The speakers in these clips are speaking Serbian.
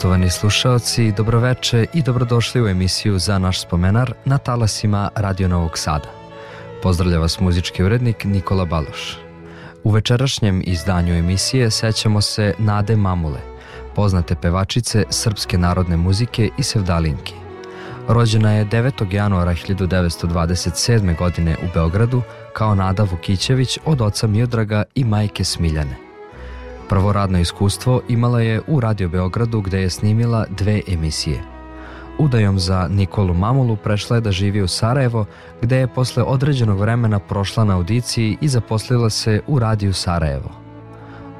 Poštovani slušaoci, dobroveče i dobrodošli u emisiju za naš spomenar na talasima Radio Novog Sada. Pozdravlja vas muzički urednik Nikola Baloš. U večerašnjem izdanju emisije sećamo se Nade Mamule, poznate pevačice srpske narodne muzike i sevdalinki. Rođena je 9. januara 1927. godine u Beogradu kao Nada Vukićević od oca Miodraga i majke Smiljane – Prvo radno iskustvo imala je u Radio Beogradu gde je snimila dve emisije. Udajom za Nikolu Mamulu prešla je da živi u Sarajevo, gde je posle određenog vremena prošla na audiciji i zaposlila se u Radiju Sarajevo.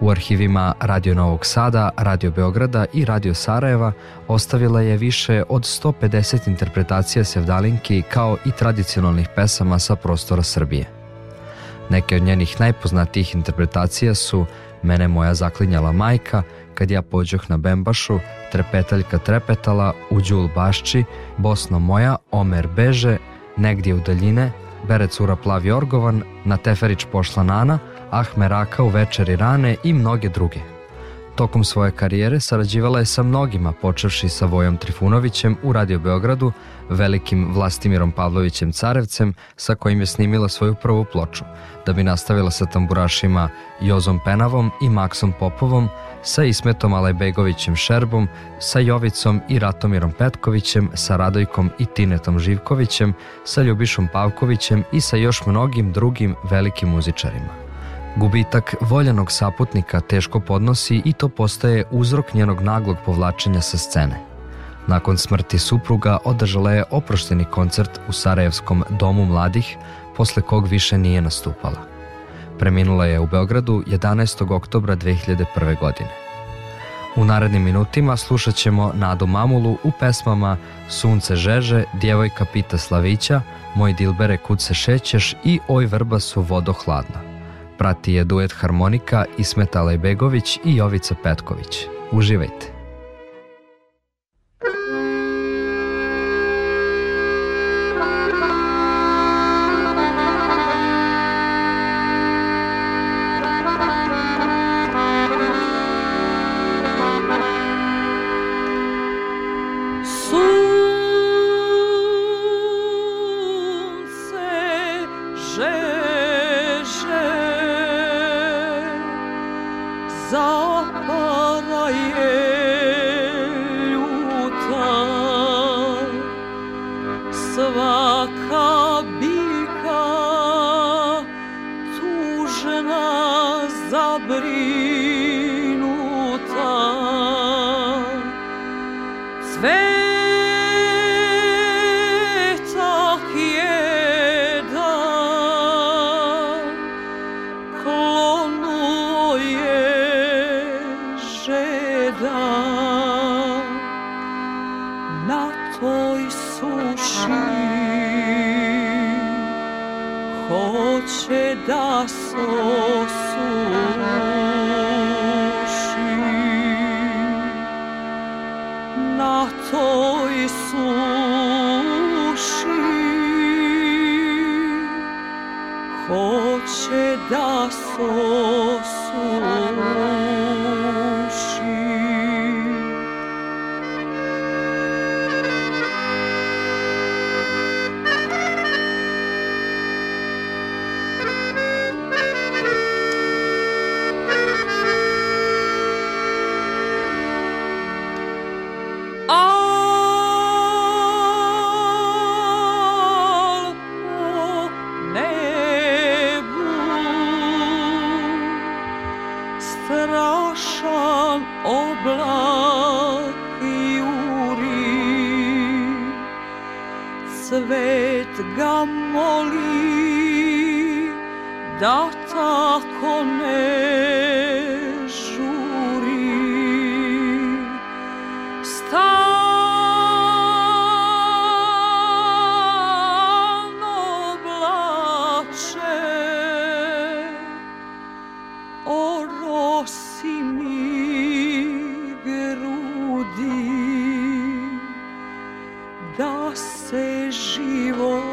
U arhivima Radio Novog Sada, Radio Beograda i Radio Sarajeva ostavila je više od 150 interpretacija sevdalinki kao i tradicionalnih pesama sa prostora Srbije. Neke od njenih najpoznatijih interpretacija su Mene moja zaklinjala majka, kad ja pođoh na Bembašu, trepetaljka trepetala, u Đul bašči, Bosno moja, Omer beže, negdje u daljine, bere cura plavi orgovan, na Teferić pošla Nana, ah meraka u večeri rane i mnoge druge. Tokom svoje karijere sarađivala je sa mnogima, počevši sa Vojom Trifunovićem u Radio Beogradu, velikim Vlastimirom Pavlovićem Carevcem, sa kojim je snimila svoju prvu ploču, da bi nastavila sa tamburašima Jozom Penavom i Maksom Popovom, sa Ismetom Alajbegovićem Šerbom, sa Jovicom i Ratomirom Petkovićem, sa Radojkom i Tinetom Živkovićem, sa Ljubišom Pavkovićem i sa još mnogim drugim velikim muzičarima. Gubitak voljenog saputnika teško podnosi i to postaje uzrok njenog naglog povlačenja sa scene. Nakon smrti supruga održala je oprošteni koncert u Sarajevskom domu mladih, posle kog više nije nastupala. Preminula je u Beogradu 11. oktobra 2001. godine. U narednim minutima slušat ćemo Nadu Mamulu u pesmama Sunce žeže, Djevojka pita Slavića, Moj dilbere kud se šećeš i Oj vrba su vodo hladna. Prati je duet harmonika Ismeta Lejbegović i Jovica Petković. Uživajte! svaka bir she.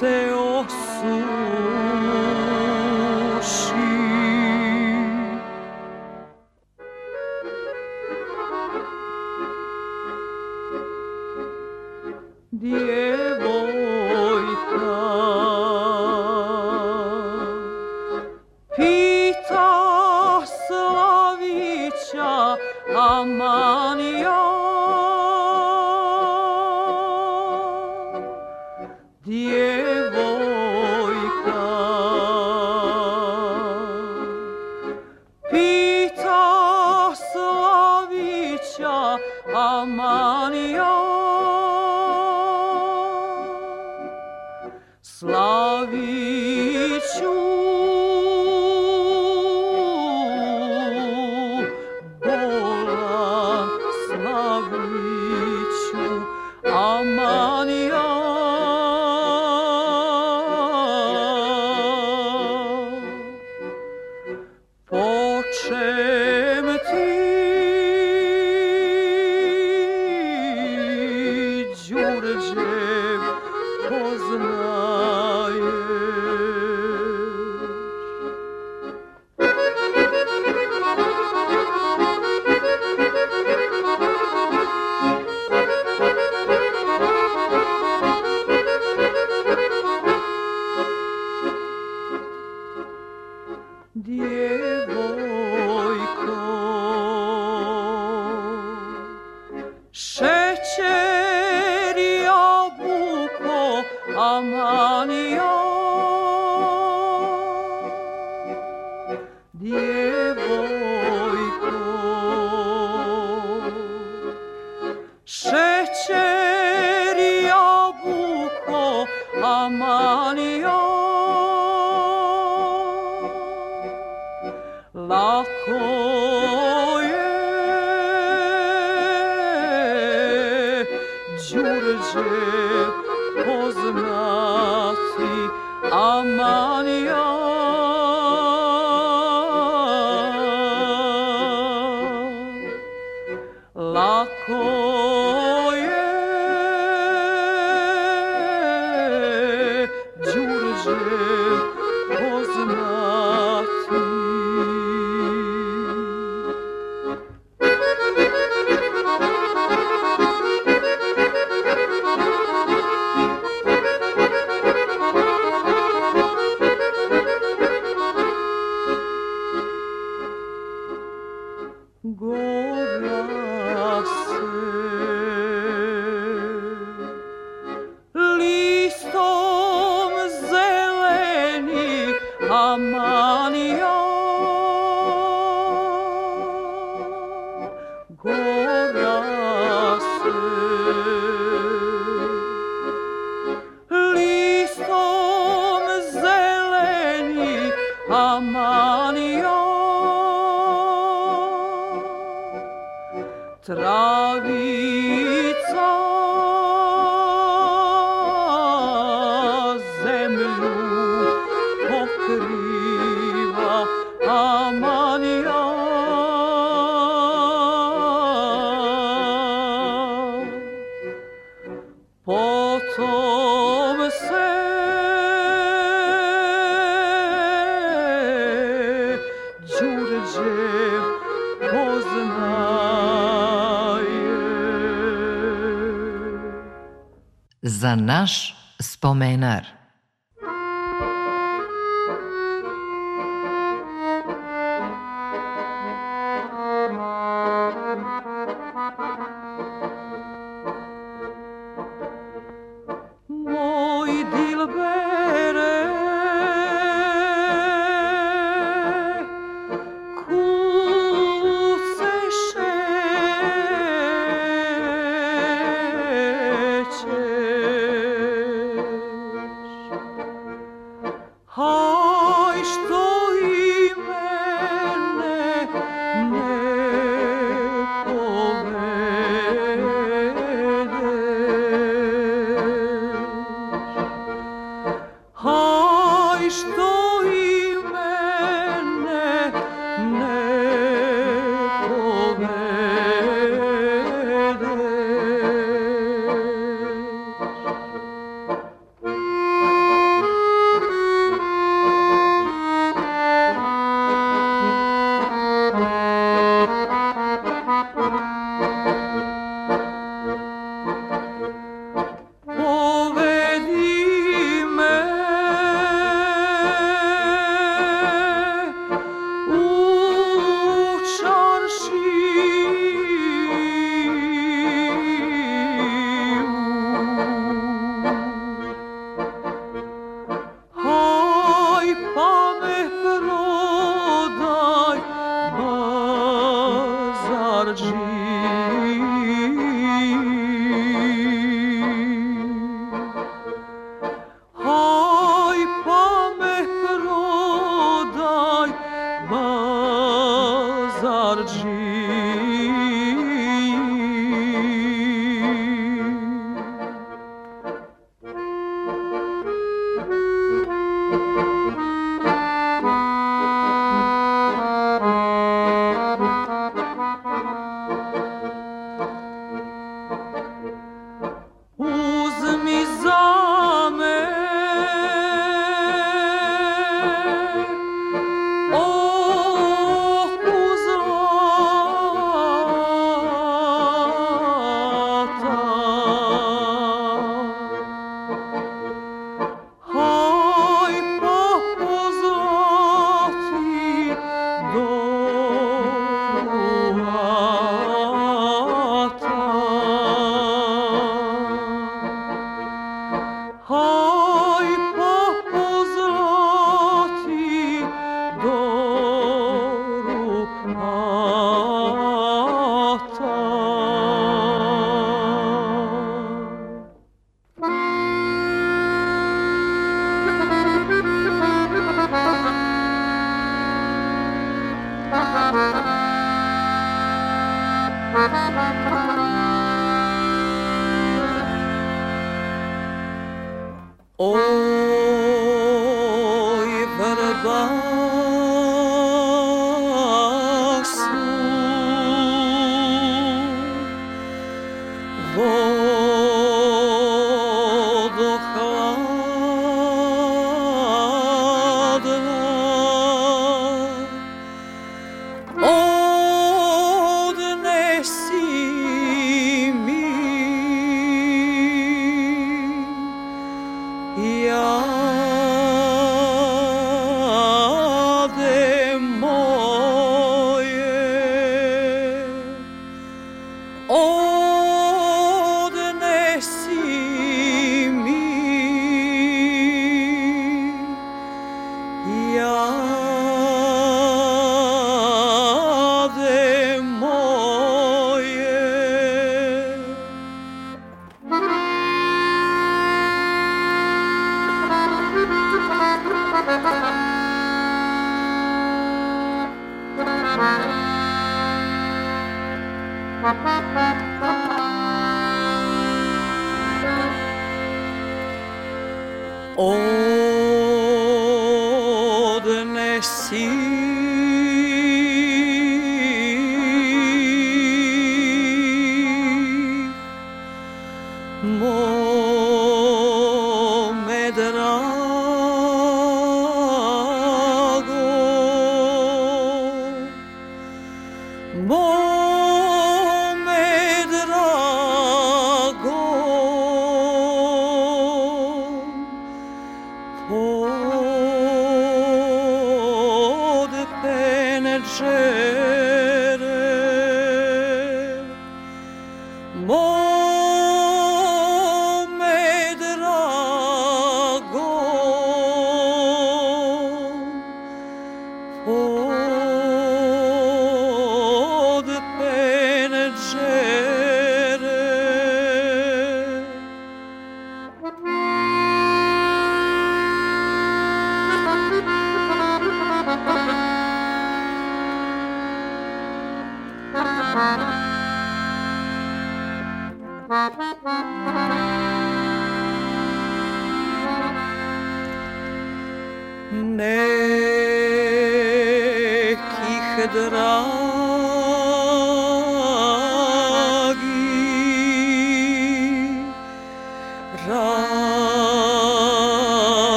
se osuna šećer jabuko, a za naš spomenar.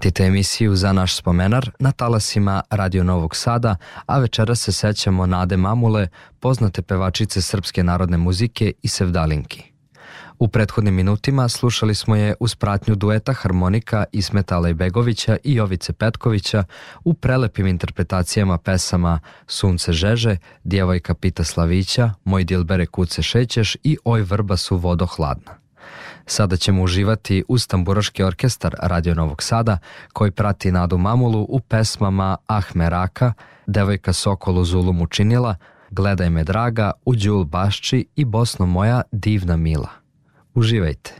Pratite emisiju za naš spomenar na talasima Radio Novog Sada, a večera se sećamo Nade Mamule, poznate pevačice srpske narodne muzike i sevdalinki. U prethodnim minutima slušali smo je uz pratnju dueta harmonika Ismeta Lejbegovića i Jovice Petkovića u prelepim interpretacijama pesama Sunce žeže, Djevojka pita Slavića, Moj dilbere kuce šećeš i Oj vrba su vodo hladna. Sada ćemo uživati uz tamburaški orkestar Radio Novog Sada koji prati Nadu Mamulu u pesmama Ah Meraka, Devojka Sokolu Zulum učinila, Gledaj me draga, U Đul Bašči i Bosno moja divna mila. Uživajte!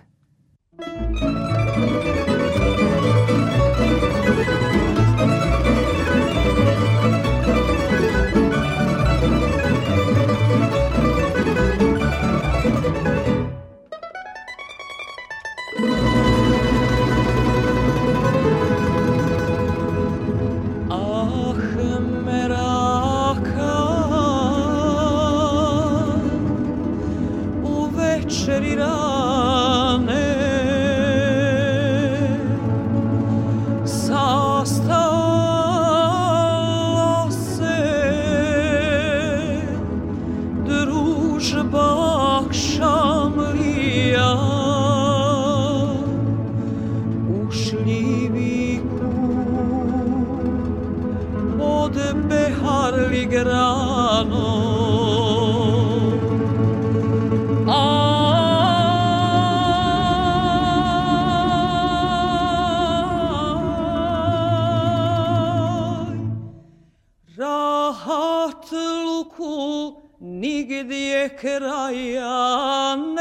Kraja nema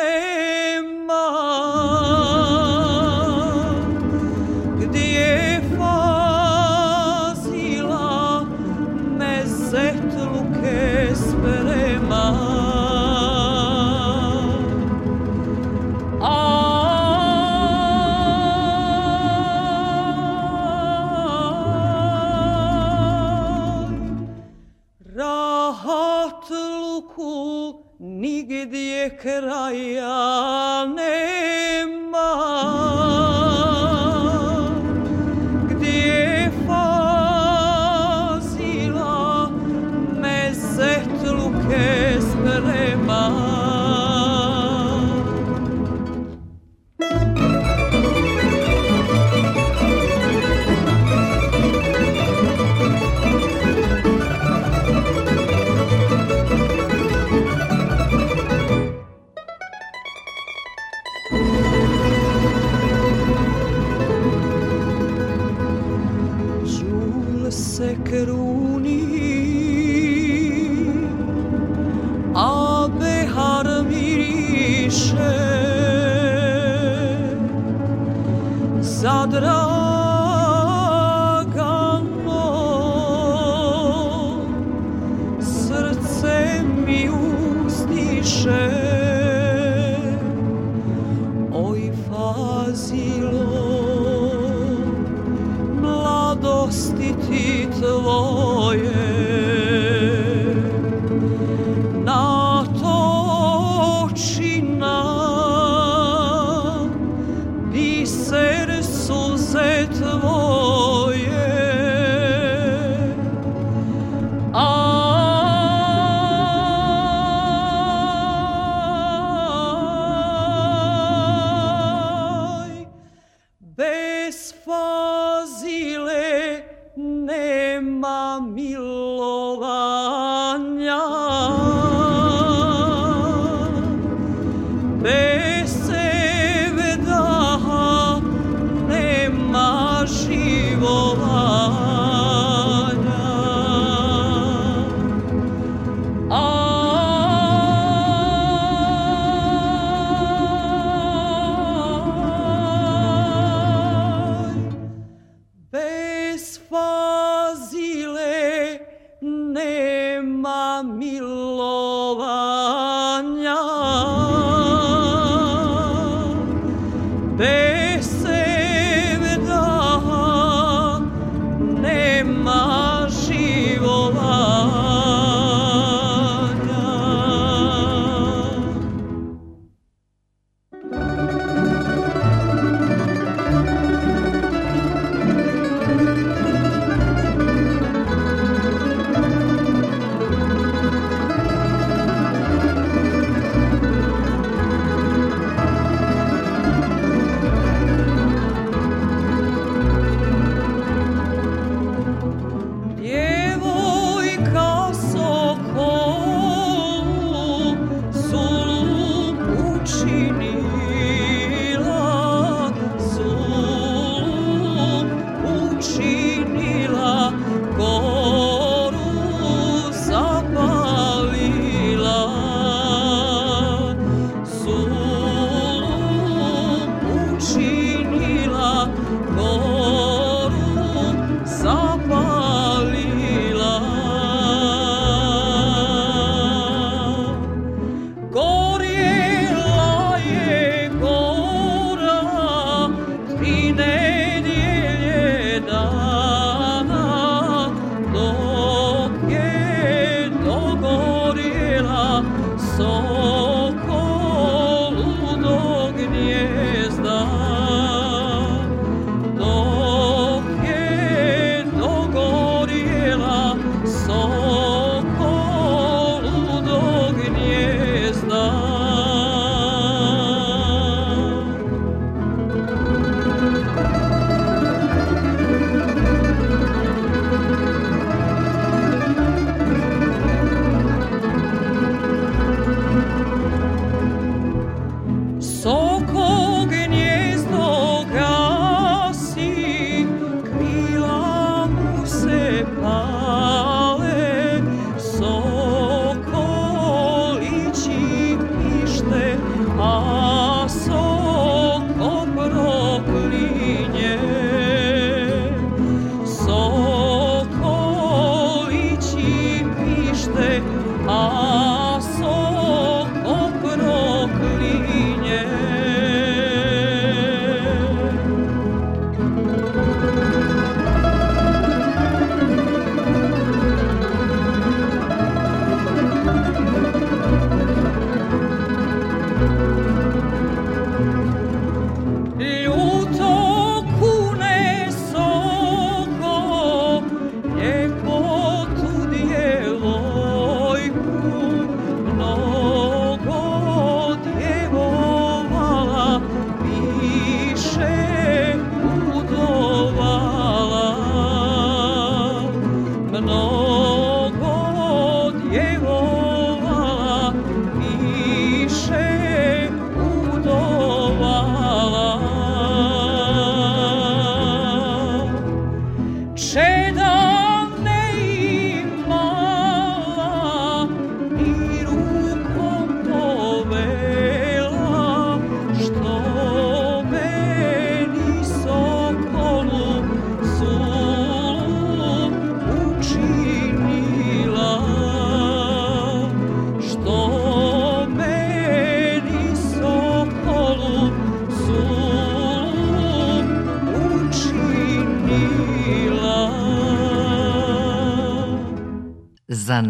krajane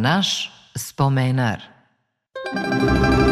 naš spomenar. dragi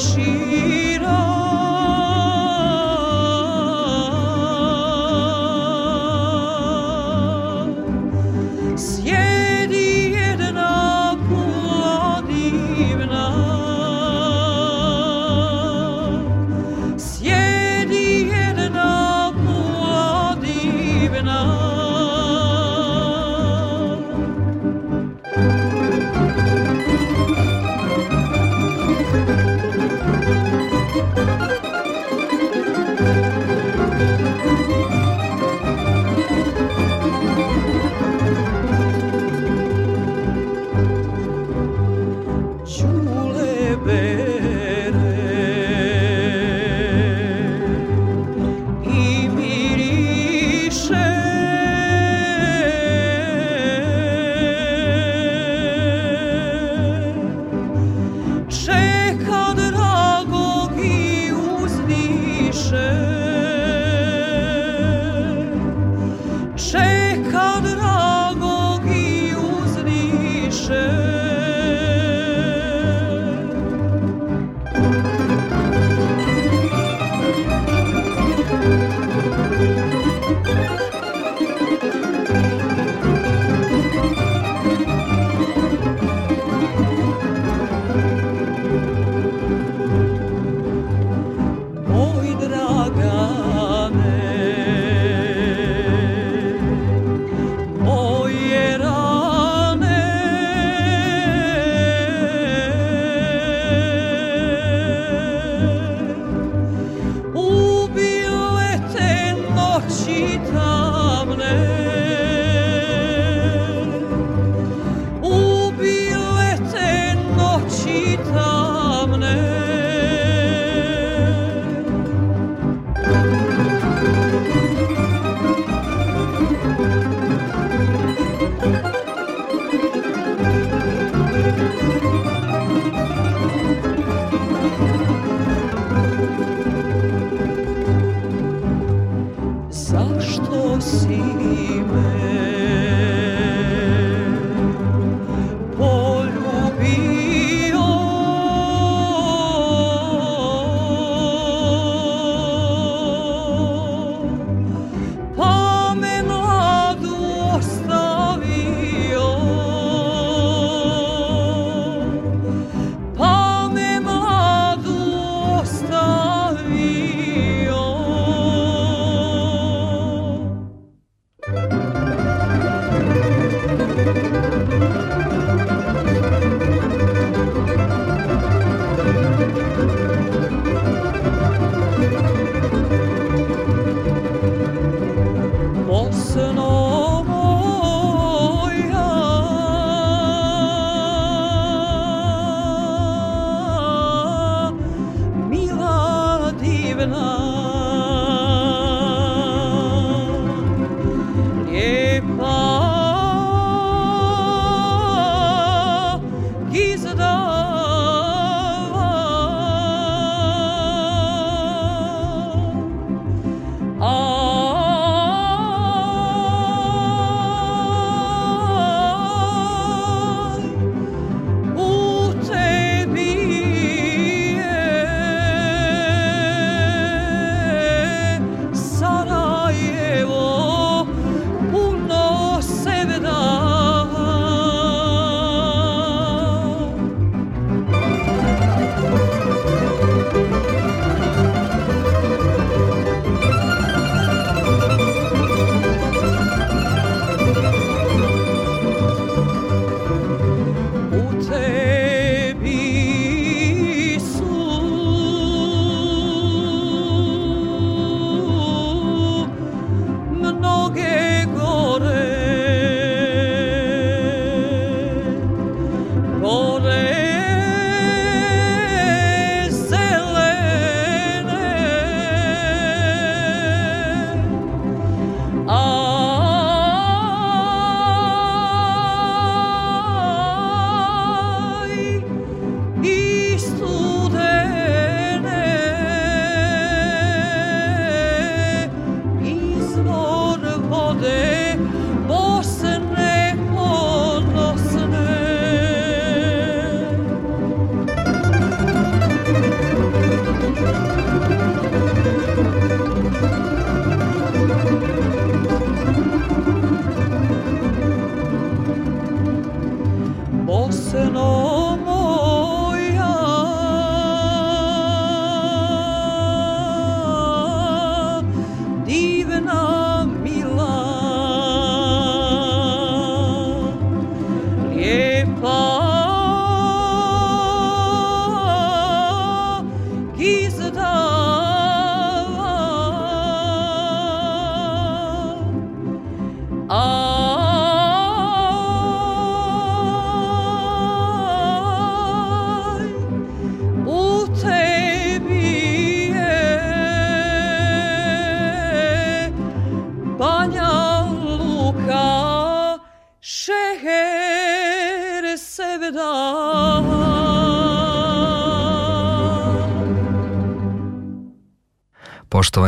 she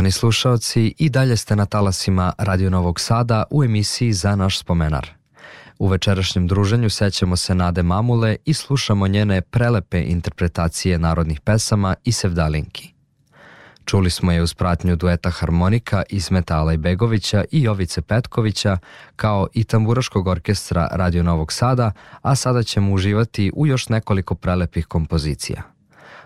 Poštovani slušaoci, i dalje ste na talasima Radio Novog Sada u emisiji Za naš spomenar. U večerašnjem druženju sećamo se Nade Mamule i slušamo njene prelepe interpretacije narodnih pesama i sevdalinki. Čuli smo je uz pratnju dueta harmonika iz Metala i Begovića i Jovice Petkovića, kao i tamburaškog orkestra Radio Novog Sada, a sada ćemo uživati u još nekoliko prelepih kompozicija.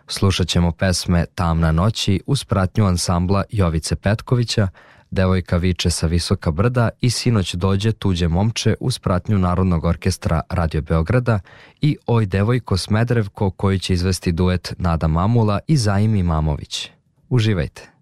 Slušat ćemo pesme Tamna noći uz pratnju ansambla Jovice Petkovića, Devojka viče sa visoka brda i Sinoć dođe tuđe momče uz pratnju Narodnog orkestra Radio Beograda i Oj devojko Smedrevko koji će izvesti duet Nada Mamula i Zaimi Mamović. Uživajte!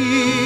You.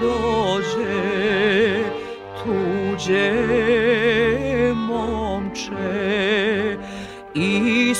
Dođe tuđe momče iz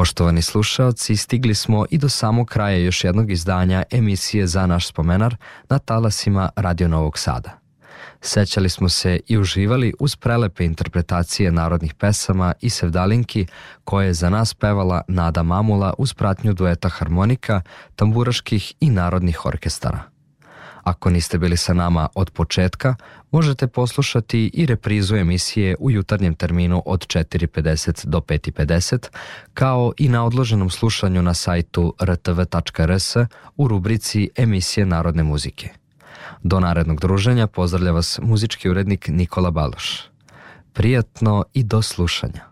Poštovani slušaoci, stigli smo i do samog kraja još jednog izdanja emisije za naš spomenar na talasima Radio Novog Sada. Sećali smo se i uživali uz prelepe interpretacije narodnih pesama i sevdalinki koje je za nas pevala Nada Mamula uz pratnju dueta harmonika, tamburaških i narodnih orkestara. Ako niste bili sa nama od početka, možete poslušati i reprizu emisije u jutarnjem terminu od 4.50 do 5.50, kao i na odloženom slušanju na sajtu rtv.rs u rubrici emisije Narodne muzike. Do narednog druženja pozdravlja vas muzički urednik Nikola Baloš. Prijatno i do slušanja.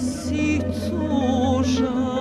Si tužan,